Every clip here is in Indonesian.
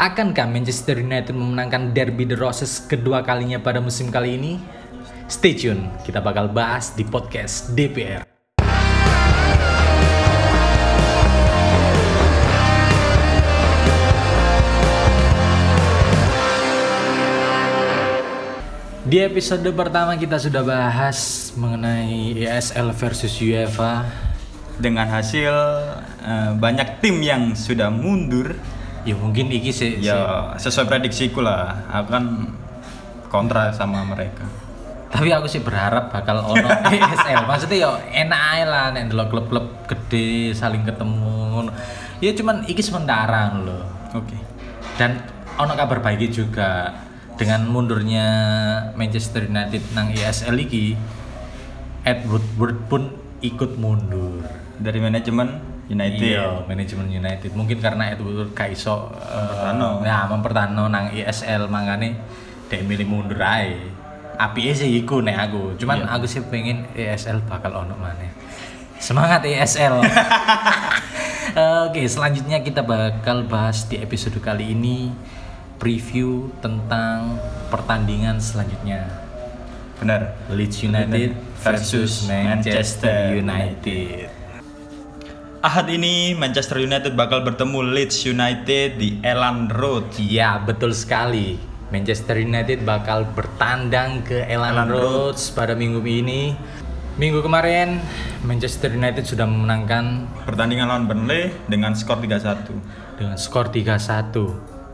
Akankah Manchester United memenangkan Derby The Roses kedua kalinya pada musim kali ini? Stay tune, kita bakal bahas di podcast DPR. Di episode pertama kita sudah bahas mengenai ESL versus UEFA. dengan hasil eh, banyak tim yang sudah mundur Ya mungkin iki sih. ya sesuai prediksiku lah akan kontra sama mereka Tapi aku sih berharap bakal ono ESL. Maksudnya ya enak aja lah nek ndelok klub-klub gede saling ketemu. Ya cuman iki sementara loh. oke Dan ono kabar baik juga dengan mundurnya Manchester United nang ESL iki Ed Woodward pun ikut mundur. dari manajemen United Iya, manajemen United. Mungkin karena Ed Woodward gak iso eh, Mempertahanno. ya mempertahanno nang ESL mangane dek milih mundur ae. Api sih iku nek aku. Cuman aku sih pengen ESL bakal ono maneh. Semangat ESL. Oke, selanjutnya kita bakal bahas di episode kali ini preview tentang pertandingan selanjutnya. benar Leeds United versus Manchester United. Ahad ini Manchester United bakal bertemu Leeds United di Elland Road Iya, betul sekali. Manchester United bakal bertandang ke Elland Elland Road pada minggu ini. Minggu kemarin Manchester United sudah memenangkan pertandingan lawan Burnley dengan skor 3-1 dengan skor 3-1.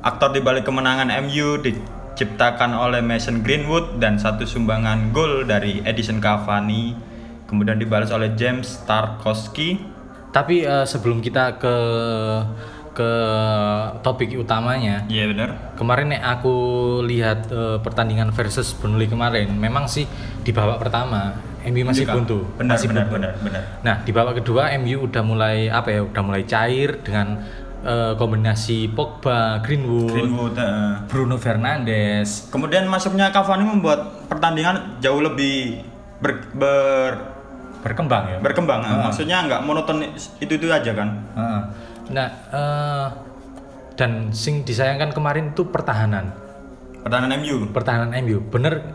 aktor di balik kemenangan MU diciptakan oleh Mason Greenwood dan satu sumbangan gol dari Edison Cavani kemudian dibalas oleh James Tarkowski Tapi eh, sebelum kita ke ke topik utamanya, iya benar kemarin nek aku lihat eh, pertandingan versus Burnley kemarin, memang sih di babak pertama MU masih Juga. buntu, benar masih benar buntu. benar benar Nah, di babak kedua MU udah mulai apa ya? Udah mulai cair dengan eh, kombinasi Pogba, Greenwood, Greenwood eh. Bruno Fernandes. kemudian masuknya Cavani membuat pertandingan jauh lebih ber, ber- berkembang ya. berkembang eh. maksudnya nggak monoton itu itu aja kan Heeh. Nah, eh, dan sing disayangkan kemarin itu pertahanan. pertahanan MU Pertahanan MU bener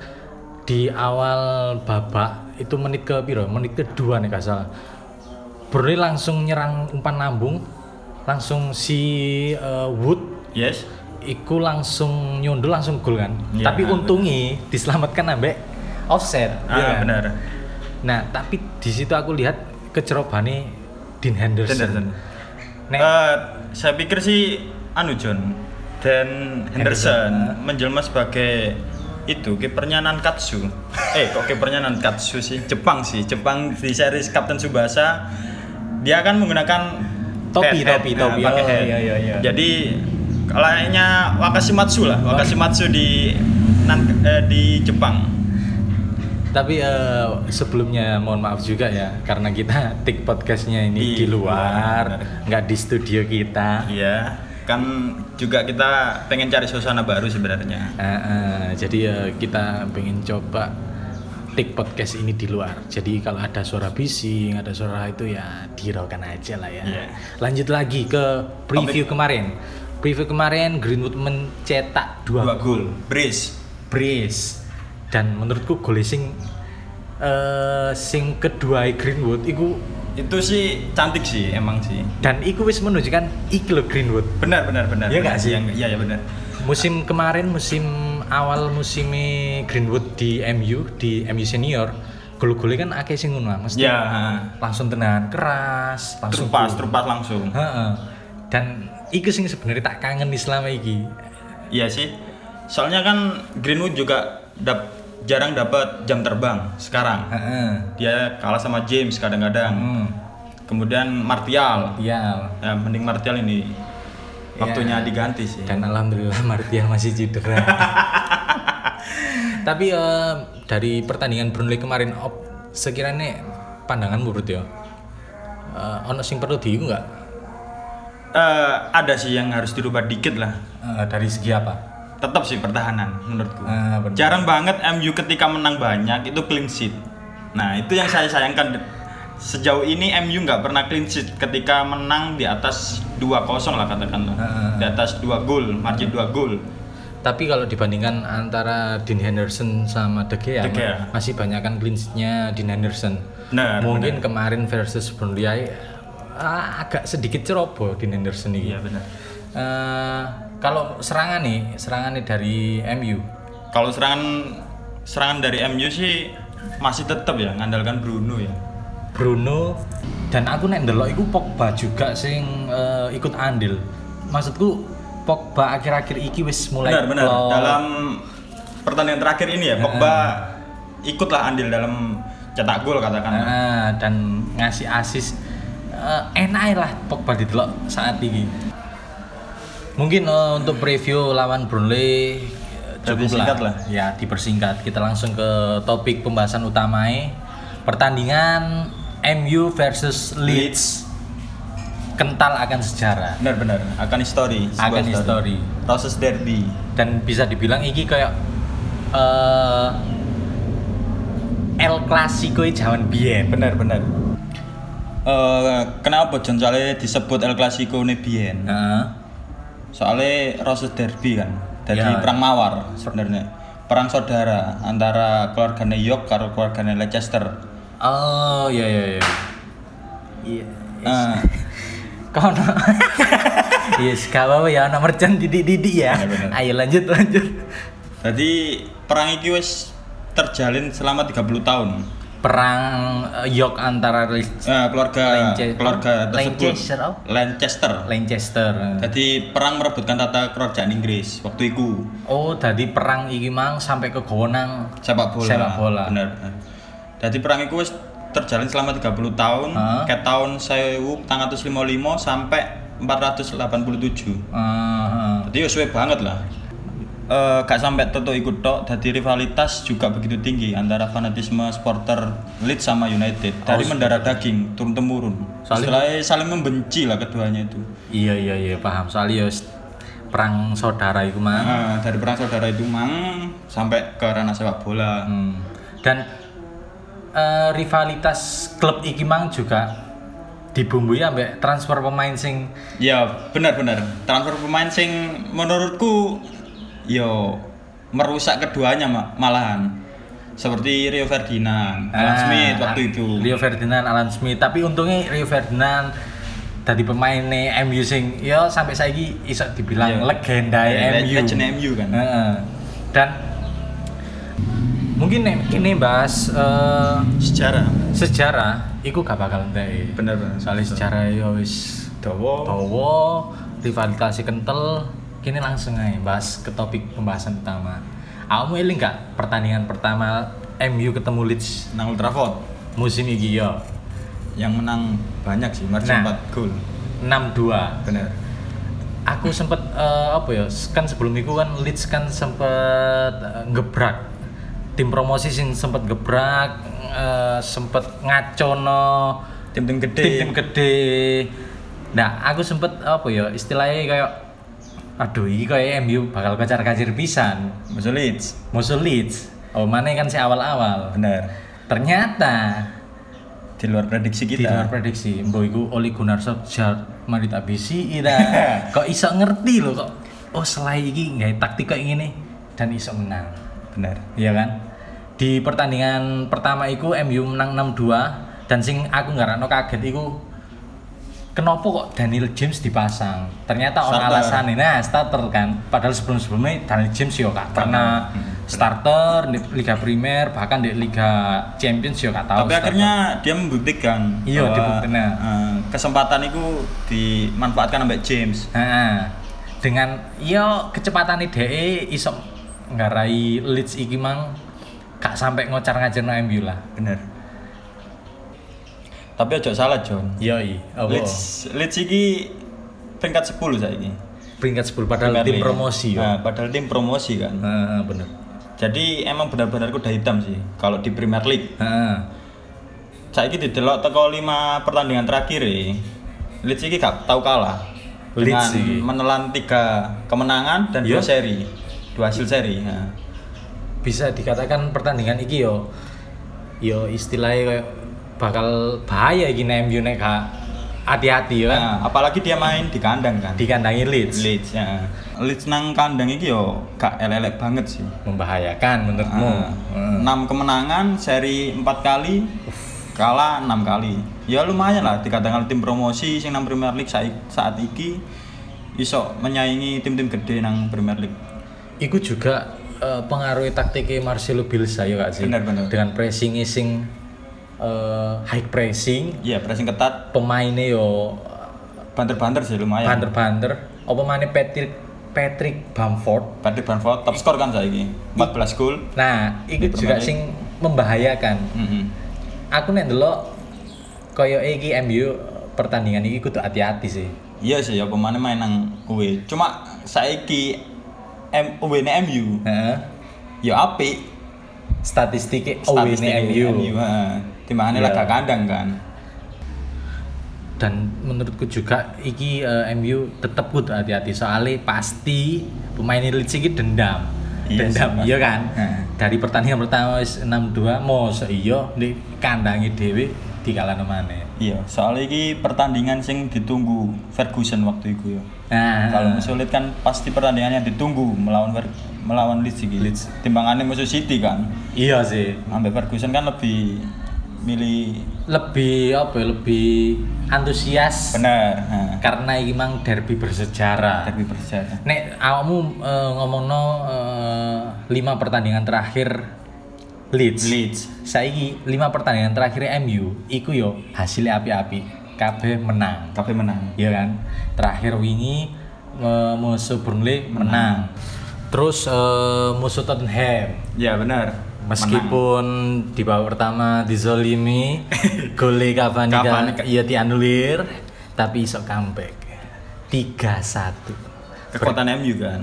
di awal babak itu menit ke piro? Menit kedua nih gak salah. Burnley langsung nyerang umpan lambung, langsung si eh, Wood yes iku langsung nyundul langsung gol kan. Iya, tapi untungi diselamatkan ambek offset. ah kan? benar Nah, tapi di situ aku lihat kecerobane Dean Henderson. Henderson. Nek, Eh, saya pikir sih anu John dan Henderson menjelma sebagai itu kipernya Nankatsu. eh kok kipernya Nankatsu sih? Jepang sih. Jepang di series Captain Subasa dia akan menggunakan Topi, head, topi, head. topi. Nah, pakai Oh, head. iya, iya, iya. Jadi kayaknya Wakashimatsu lah, Wakashimatsu di Nan- eh, di Jepang. Tapi eh, sebelumnya mohon maaf juga ya karena kita take podcastnya ini di, Di luar, nggak di studio kita. Iya, kan juga kita pengen cari suasana baru sebenarnya. Eh, eh, jadi eh, kita pengen coba take podcast ini di luar. Jadi kalau ada suara bising, ada suara itu ya diraukan aja lah ya. Iya. Lanjut lagi ke preview kemarin. Preview kemarin Greenwood mencetak dua, Dua gol, brace. brace dan menurutku gol sing eh sing kedua Greenwood iku itu sih cantik sih emang sih dan iku wis menunjukkan iki lho Greenwood benar benar benar Iya benar. nggak sih? Yang- iya ya benar musim kemarin musim awal musim Greenwood di MU di MU senior gol-golnya kan akeh sing ngono mesti ya langsung tenahan keras langsung terupas gol. terupas langsung Heeh. dan iku sing sebenarnya tak kangen di selama iki iya sih soalnya kan Greenwood juga dap- jarang dapat jam terbang sekarang. Heeh. dia kalah sama James kadang-kadang. Hmm. kemudian Martial. Iya. ya mending Martial ini. Waktunya diganti sih. Dan alhamdulillah Martial masih cedera. Tapi eh, dari pertandingan Burnley kemarin op, sekiranya pandangan menurut ya eh, ono sing perlu diiku nggak? Eh, ada sih yang harus dirubah dikit lah. Eh, dari segi apa tetap sih pertahanan menurutku Ah, jarang banget MU ketika menang banyak itu clean sheet nah itu yang saya sayangkan sejauh ini MU nggak pernah clean sheet ketika menang di atas 2-0 lah katakanlah. Heeh. Di atas 2 gol, margin 2 gol. Tapi kalau dibandingkan antara Dean Henderson sama De Gea, De Gea. masih banyak kan clean sheet-nya Dean Henderson. Benar, Mungkin kemarin versus Burnley ah, agak sedikit ceroboh Dean Henderson ini. Iya benar. Eh, kalau serangan nih, serangan nih dari MU. Kalau serangan serangan dari MU sih masih tetap ya ngandalkan Bruno ya. Bruno dan aku nek ndelok iku Pogba juga sing eh, ikut andil. Maksudku Pogba akhir-akhir iki wis mulai Benar benar. Dalam pertandingan terakhir ini ya Pogba ikutlah andil dalam cetak gol katakan. Ah, dan ngasih asis eh, enak lah Pogba didelok saat ini. Mungkin eh, untuk preview lawan Burnley eh, cukup Dipersingkat lah. Ya, dipersingkat. Kita langsung ke topik pembahasan utamanya. Pertandingan MU versus Leeds. Kental akan sejarah Benar benar. Akan histori. sebuah Akan histori. Proses derby. dan bisa dibilang iki kayak eh El Clasico jaman biyen. Benar benar. Eh kenapa John disebut El Clasico ini biyen? Heeh. Soalnya Roses Derby kan, dari Ya. perang mawar sebenarnya. Perang saudara antara keluarganya York karo keluarganya Leicester. Oh iya iya iya. Iya. Eh, Kono. Yes, gak apa-apa ya, nomor merchant didik-didik ya. Bener, bener. Ayo lanjut lanjut. jadi perang iki wis terjalin selama 30 tahun. Perang York antara Eh, keluarga Lance- keluarga tersebut Lancaster, oh? Lancaster. Lancaster. Jadi perang merebutkan tata kerajaan Inggris waktu itu. Oh, tadi perang iki mang sampai ke Gonang. sepak bola. Sepak bola. Benar. Jadi perang itu terjalin selama 30 tahun, Hah? ke tahun 1455 sampai 487. Ah, Jadi ya suwe banget lah. Eh gak sampai toto ikut tok, jadi rivalitas juga begitu tinggi antara fanatisme supporter Leeds sama United dari mendarah daging turun temurun. Saling- Istilahnya saling membenci lah keduanya itu. Iya iya iya paham. Soalnya ya perang saudara itu mang. Nah, dari perang saudara itu mang sampai ke ranah sepak bola. Hmm. Dan eh, rivalitas klub iki mang juga dibumbui ambek transfer pemain sing Ya benar-benar transfer pemain sing menurutku yo merusak keduanya ma- malahan seperti Rio Ferdinand, Alan Ah, Smith waktu itu. Rio Ferdinand, Alan Smith. Tapi untungnya Rio Ferdinand tadi pemainnya MU sing ya sampai saiki iso dibilang Iya. legenda Le- MU. legend MU kan. Heeh. Dan mungkin kini bahas eh, Sejarah sejarah iku gak bakal entek. benar-benar. Soalnya sejarah ya wis Dawa. Towo, rivalitasnya kental. Kini langsung aja bahas ke topik pembahasan utama. Kamu eling gak pertandingan pertama MU ketemu Leeds Nang Old Trafford musim iki ya yang menang banyak sih, margin Nah. 4 gol. 6-2. Benar. Aku sempet eh, apa ya? Kan sebelum itu kan Leeds kan sempet eh, ngebrak. Tim promosi sing sempet gebrak, eh, sempet ngacono Tim-tim gede. tim-tim gede. Nah, aku sempet apa ya istilahnya kayak aduh ini kayak MU bakal kacar-kacir pisan. Musuh Leeds. Musuh Leeds. Oh, mana kan si awal-awal. Benar. Ternyata Di luar prediksi di luar kita. prediksi, mbok iku Oli Gunnar Solskjaer mari tak bisi ira. kok iso ngerti loh kok. Oh, selai iki nggak taktik kayak gini dan iso menang. Benar. Iya kan? Di pertandingan pertama itu MU menang 6-2 dan sing aku nggak kaget iku kenapa kok Daniel James dipasang? Ternyata orang alasan nah starter kan. Padahal sebelum-sebelumnya Daniel James yo gak pernah starter di Liga Primer bahkan di Liga Champions yo gak tahu. Tapi starter. akhirnya dia membuktikan Iya, dibuktikan. eh, kesempatan itu dimanfaatkan sampai James. Heeh. dengan yo kecepatan DE iso ngarai Leeds iki mang gak sampai ngocar ngajar MU lah. Bener. Tapi ojo salah John. Yoi. Apa? Leeds Leeds iki peringkat 10 saiki. peringkat 10 padahal Peringkat tim lima. promosi yo. Nah, padahal tim promosi kan. Heeh, bener. Jadi emang benar-benar kuda hitam sih kalau di Premier League. Heeh. Saiki didelok teko 5 pertandingan terakhir ya. Leeds iki gak tahu kalah. Leeds Dengan menelan tiga kemenangan dan dua Iya. seri. Dua hasil seri. Nah. Bisa dikatakan pertandingan iki yo yo istilahnya kayak bakal bahaya iki nek MU nek gak hati-hati ya kan. Nah, apalagi dia main di kandang kan. Dikandangi Leeds. Leeds ya. Leeds nang kandang iki yo gak elek banget sih. Membahayakan menurutmu. Ah, 6 kemenangan seri 4 kali kalah 6 kali. Ya lumayan lah dikatakan tim promosi sing nang Premier League saat, saat iki iso menyaingi tim-tim gede nang Premier League. Iku juga eh, pengaruhi taktiknya Marcelo Bielsa ya gak sih? Bener, bener. Dengan pressing sing eh, high pressing, Iya, pressing ketat, pemainnya yo banter-banter sih lumayan. banter-banter. Apa mana Patrick Patrick Bamford? Patrick Bamford top skor kan saiki 14 gol. Nah, itu juga sing membahayakan. Heeh. Aku nek ndelok koyo iki MU pertandingan iki kudu hati-hati sih. Iya sih ya pemain main nang UW. Cuma saiki M UW ne MU Heeh. ya apik. Statistiknya away Statistik MU. MU. heeh. Timbangane Iya. laga kandang kan. Dan menurutku juga iki eh, MU tetep kudu hati-hati soalnya pasti pemain Leeds iki dendam. Iya dendam iya kan. Heeh. Dari pertandingan pertama wis 6-2 mosok iya di kandangi dhewe dikalahno maneh. Iya, soalnya iki pertandingan sing ditunggu Ferguson waktu itu ya. Nah, Kalau musuh Leeds kan pasti pertandingannya ditunggu melawan Fer- melawan Leeds iki. Leeds. Timbangannya musuh City kan. iya sih. Ambil Ferguson kan lebih milih Lebih apa ya, lebih antusias benar. Karena iki mang derby bersejarah. derby bersejarah. Nek awakmu eh, ngomongno eh, lima pertandingan terakhir Leeds. Leeds. Saiki lima pertandingan terakhir MU iku yo hasilnya api-api. Kabeh menang. Kabeh menang. Iya kan? Terakhir wingi eh, musuh Burnley menang. Terus eh, musuh Tottenham Ya benar. Meskipun di babak pertama dizolimi, gole Cavani kan iya dianulir, tapi iso comeback. 3-1. Kekuatan MU kan.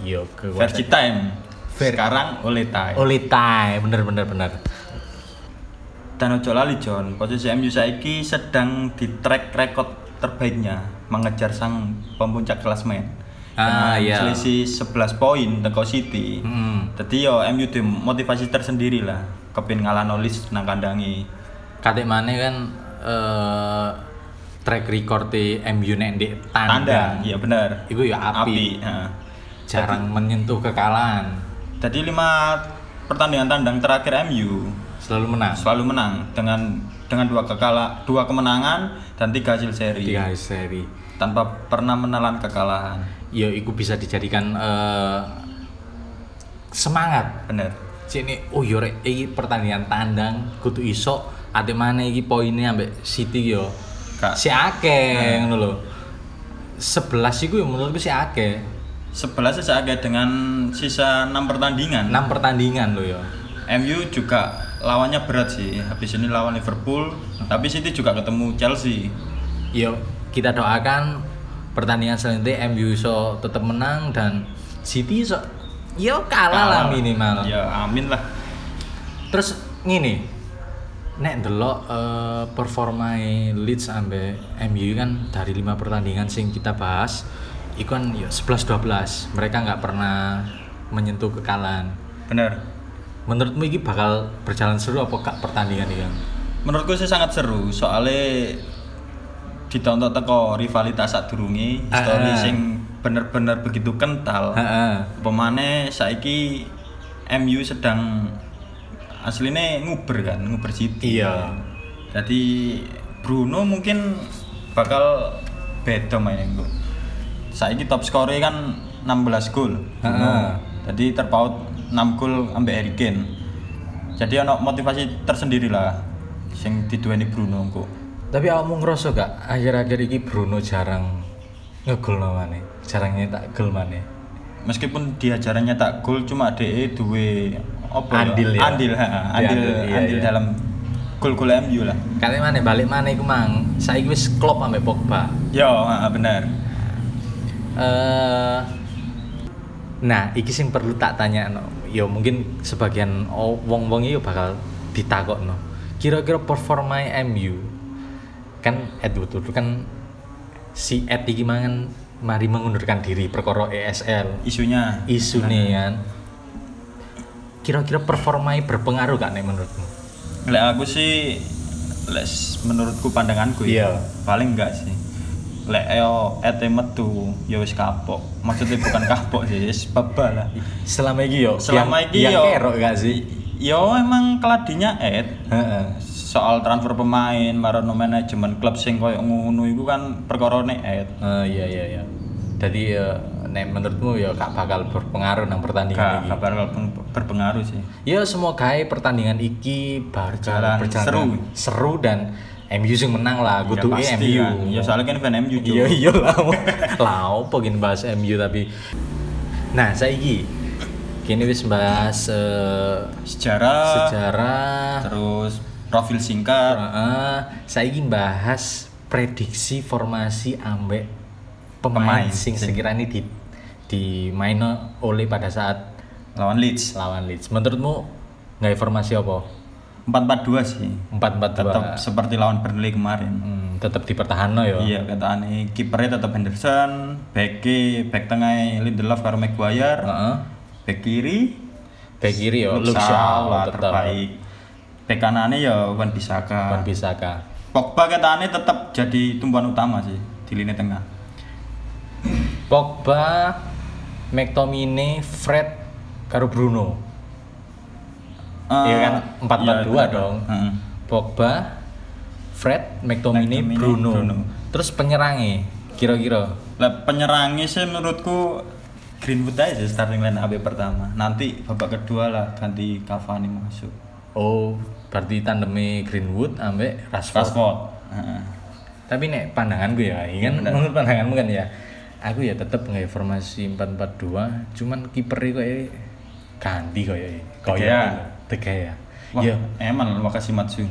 Yo ke Versi time. Sekarang oleh time. Oli Tai, bener bener bener. Dan ojo lali John, posisi MU saiki sedang di track record terbaiknya mengejar sang pemuncak klasmen. Ah, iya. Selisih 11 poin teko City. Hmm. Jadi yo MU di motivasi tersendiri lah. Kepin ngalah nolis nang kandangi. Katik mana kan eh track record di MU nek di Tanda, tandang. iya benar. Iku ya api. heeh. Jarang menyentuh kekalahan. Jadi lima pertandingan tandang terakhir MU Selalu menang. selalu menang dengan dengan dua kekala dua kemenangan dan tiga hasil seri Tiga hari seri. tanpa pernah menelan kekalahan. Ya iku bisa dijadikan eh semangat Bener. sini oh yo rek iki pertandingan tandang kudu iso ate mana iki poinnya ambek City yo Kak. si akeh ngono lho 11 iku yo menurutku si akeh 11 saja dengan sisa 6 pertandingan. 6 pertandingan lho yo MU juga lawannya berat sih. Habis ini lawan Liverpool, tapi City juga ketemu Chelsea. yo kita doakan pertandingan selanjutnya MU iso tetap menang dan City iso yo kalah, lah minimal Ya, amin lah. Terus ngene. Nek ndelok eh, performa Leeds ambe MU kan dari lima pertandingan sing kita bahas, iku kan ya 11 12. Mereka nggak pernah menyentuh kekalahan. Bener. Menurutmu ini bakal berjalan seru apa kak pertandingan ini? Menurutku sih sangat seru, soalnya ditonton teko rivalitas saat durungi, Ah, story ah. sing bener-bener begitu kental. Heeh. Pemane saiki MU sedang aslinya nguber kan, nguber City. Iya. Jadi Bruno mungkin bakal beda mainnya kok. Saiki top skornya kan 16 gol. Heeh. Jadi terpaut 6 gol ambek Harry Kane. Jadi ono motivasi tersendiri lah sing diduweni Bruno kok. Tapi awakmu ngerasa gak akhir-akhir ini Bruno jarang ngegol namanya, jarang nyetak gol mana? Meskipun dia jarang nyetak gol cuma DE duwe apa Andil ya? Andil, ha, Dia andil, andil, iya, andil iya. dalam gol-gol MU lah. Kali mana balik mana iku mang? Saiki wis klop ambek Pogba. Yo, ha, bener. eh nah, iki sing perlu tak tanya no. Yo mungkin sebagian wong-wong iki bakal ditakok no. Kira-kira performa MU kan Edward Woodward kan si Ed iki mangan mari mengundurkan diri perkara ESL Isunya isu nih kan kira-kira performanya berpengaruh gak nih menurutmu Lek aku sih les menurutku pandanganku ya. Iya. Paling enggak sih. Lek yo ete metu ya wis kapok. Maksudnya bukan kapok sih, wis baba lah. Selama ini yo, Selama iki yang yo kerok gak sih? Yo emang keladinya Heeh. Soal transfer pemain, marono manajemen klub sing koyo ngono iku kan perkarane et. Eh, iya iya iya. Jadi eh, nek menurutmu ya gak bakal berpengaruh nang pertandingan Gak ini. gak bakal pen- berpengaruh sih. Ya semoga pertandingan iki berjalan, Berjalan seru. seru dan MU sing menang lah, kudu ya, MU. kan. Ya soalnya kan fan MU Iya juga. iya lah. lah opo gini bahas MU tapi. Nah, saiki kini wis bahas eh, Sejarah, sejarah terus profil singkat, Heeh, saiki bahas prediksi formasi ambek pemain, Pemain sing sing- sekiranya di dimain oleh pada saat lawan Leeds. lawan Leeds. Menurutmu nggak formasi apa? 4-4-2 sih. 4-4-2. Tetap seperti lawan Burnley kemarin. Hmm, tetap dipertahanno ya. Iya, kata aneh kipernya tetap Henderson, back back tengah Lindelof karo Maguire, Heeh. back kiri Back kiri ya Luke Shaw terbaik. Back kanannya ya Wan Bisaka. Wan Bisaka. Pogba kata aneh tetap jadi tumpuan utama sih di lini tengah. Pogba, McTominay, Fred, karo Bruno. Iya kan? Eh, 4-4-2 iya, dong. Heeh. Pogba, Fred, McTominay, McTominay, Bruno. Bruno. Terus penyerangnya kira-kira Lah penyerangnya sih menurutku Greenwood aja starting line AB pertama. Nanti babak kedua lah ganti Cavani masuk. Oh, berarti tandemnya Greenwood ambek Rashford. Rashford. Heeh. Tapi nek pandangan gue ya, ini kan Bener. menurut pandanganmu kan ya. Aku ya tetap nggak formasi 4-4-2, cuman kiper itu kayak ganti kayak Gea. kayak Tega ya. Wah, Ya, emang makasih Matsu.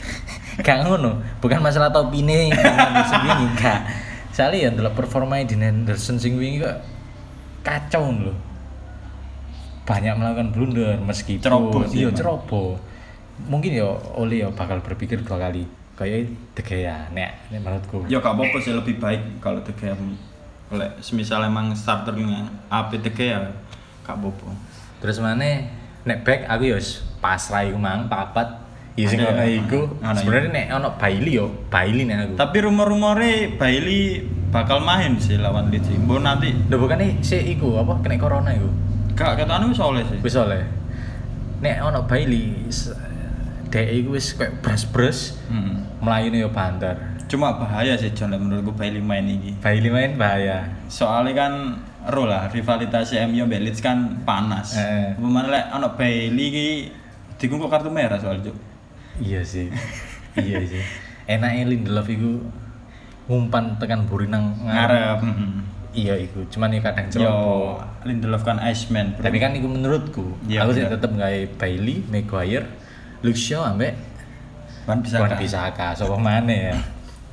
gak ngono, bukan masalah topine karena sendiri enggak. Soalnya ya ndelok performa di Henderson sing wingi kok kacau loh. Banyak melakukan blunder meskipun Ceroboh iya ceroboh. Mungkin ya Oli ya bakal berpikir dua kali. Kayak De Gea nek nek menurutku. Ya gak apa-apa sih lebih baik kalau De Gea oleh semisal emang starter dengan AP De Gea gak apa-apa. Terus mana nek back aku ya wis pasrah iku mang papat. Ya sing Ada ono ya, iku. Sebenarnya nek ono Bailey yo, Bailey nek aku. Tapi rumor-rumornya Bailey bakal main sih lawan Leeds. Mbok nanti Lho bukannya si iku apa kena corona iku. gak ketane wis oleh sih. Wis oleh. Nek ono Bailey dek iku wis kayak bras-bras Hmm. melayune yo banter. Cuma bahaya sih John menurutku Bailey main ini. Bailey main bahaya. Soalnya kan ro lah rivalitas MU mbek Leeds kan panas. Eh. Pemain lek ono Bailey iki dikungkuk kartu merah soalnya. Cuk. Iya sih. iya sih. Enaknya Lindelof iku ngumpan tekan buri nang Ngarep. heeh. Iya iku, cuman ya kadang Yo, ceroboh. Lindelof kan Iceman. bro. Tapi kan itu menurutku, Iya, aku sih tetep nggak Bailey, Maguire, Luke Shaw ambek Wan bisa Wan Bisaka, sapa maneh ya.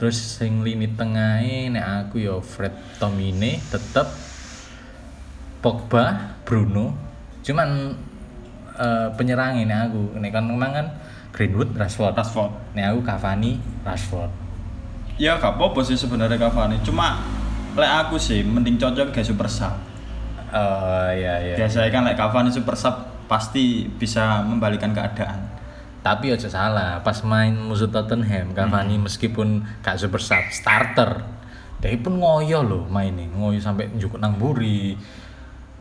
Terus sing lini tengahe nek aku ya Fred Tomine tetep Pogba, Bruno. Cuman eh penyerangnya nek aku, nek kan memang kan Greenwood, Rashford. Rashford. Nek aku Cavani, Rashford. Ya gak apa-apa sih sebenarnya Cavani. Cuma lek aku sih mending cocok kayak super sub. Oh iya iya. Biasanya kan lek Cavani super sub pasti bisa membalikan keadaan. Tapi aja salah, pas main musuh Tottenham, Cavani meskipun gak super sub starter, dia pun ngoyo loh mainnya, ngoyo sampai njuk nang buri.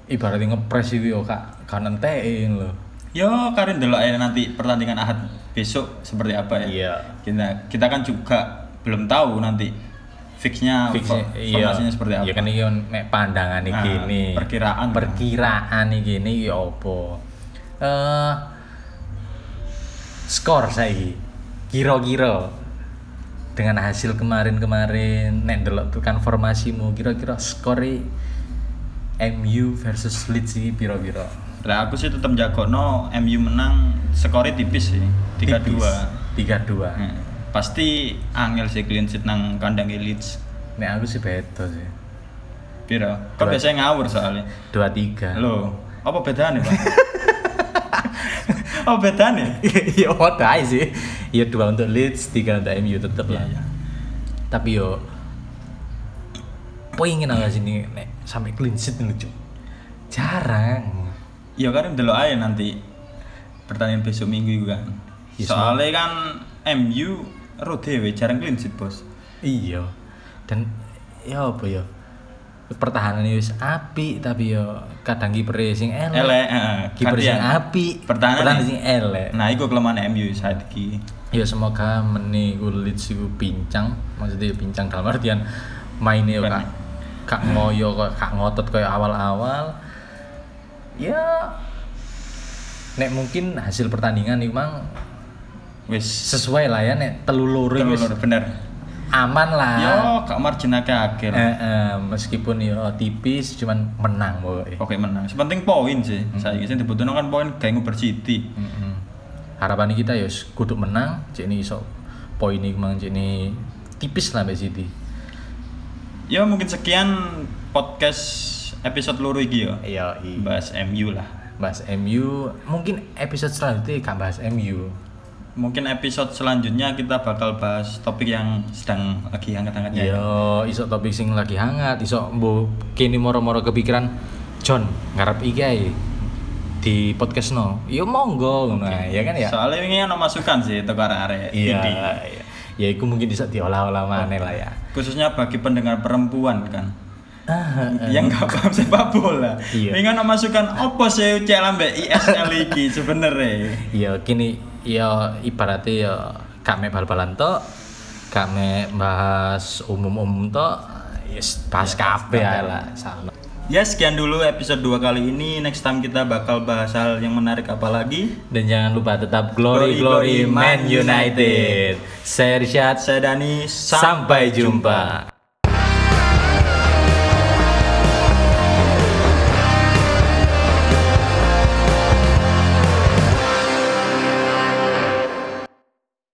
Ibaratnya ngepres itu yo kak kanan tein loh. Yo, Karin dulu aja nanti pertandingan Ahad besok seperti apa ya. Iya. Kita kita kan juga belum tahu nanti fixnya Fixnya, iya. formasinya seperti apa. Iya kan iki mek pandangan iki Nah, nih. perkiraan. Perkiraan nih ya apa? Eh skor saiki. Kira-kira dengan hasil kemarin-kemarin nek ndelok tekan formasimu kira-kira skor MU versus Leeds iki pira-pira? Lah aku sih tetap jago no MU menang skornya tipis sih 3-2. 3-2. Hmm. Pasti angel sih clean sheet nang kandang Leeds. Nek aku sih beda sih. Piro? Kan Dua. biasanya ngawur soalnya. 2-3. Loh, apa bedanya, Pak? apa bedanya? ya aja sih ya dua untuk Leeds tiga untuk MU tetep lah Iya, iya. tapi yo pengen agak sini nek sampai clean sheet lucu jarang Ya kan delok aja nanti pertandingan besok minggu itu kan. Ya, Soalnya kan MU ro dhewe jarang clean sheet, Bos. iya dan ya apa ya pertahanan wis api tapi yo kadang kiper sing elek Elek, heeh. kiper sing api Pertahanan sing elek Nah, iku kelemahan MU saat iki. ya semoga meni Leeds iku pincang maksudnya pincang dalam artian mainnya yo kak kak ngoyo kak ngotot kayak awal-awal ya nek mungkin hasil pertandingan itu mang Wis sesuai lah ya nek telu loro wis telur bener. Aman lah Yo, gak margin akeh Eh, eh, meskipun yo tipis cuman menang pokoknya Oke menang. Sepenting poin sih. Saiki sing dibutuhno kan poin gawe nguber City. Mm-mm. harapan kita ya kudu menang cek ini iso poin ini mang cek ini tipis lah Mbak Siti Ya mungkin sekian podcast episode loro iki ya. iya Bahas MU lah. bahas MU mungkin episode selanjutnya gak bahas MU Mungkin episode selanjutnya kita bakal bahas topik yang sedang lagi hangat-hangatnya. iya iso topik sing lagi hangat iso bu kini moro-moro kepikiran John ngarep iki ae di podcast no yo monggo ngono ae, ya kan ya Soalnya ini ono masukan sih teko arek-arek iya iya. ya itu mungkin bisa diolah-olah mana lah ya Khususnya bagi pendengar perempuan kan. ah, yang nggak paham sepak bola. Iya. Ono masukan opo sih cek lambe ISL iki sebenarnya. ya kini ya ibaratnya ya kami bal-balan tok kami bahas umum-umum tok yes, bahas kabeh ae lah sama. Ya sekian dulu episode 2 kali ini. Next time kita bakal bahas hal yang menarik apa lagi. dan jangan lupa tetap glory Glory, glory Man Man United. Saya Rishad Saya Dani, sampai jumpa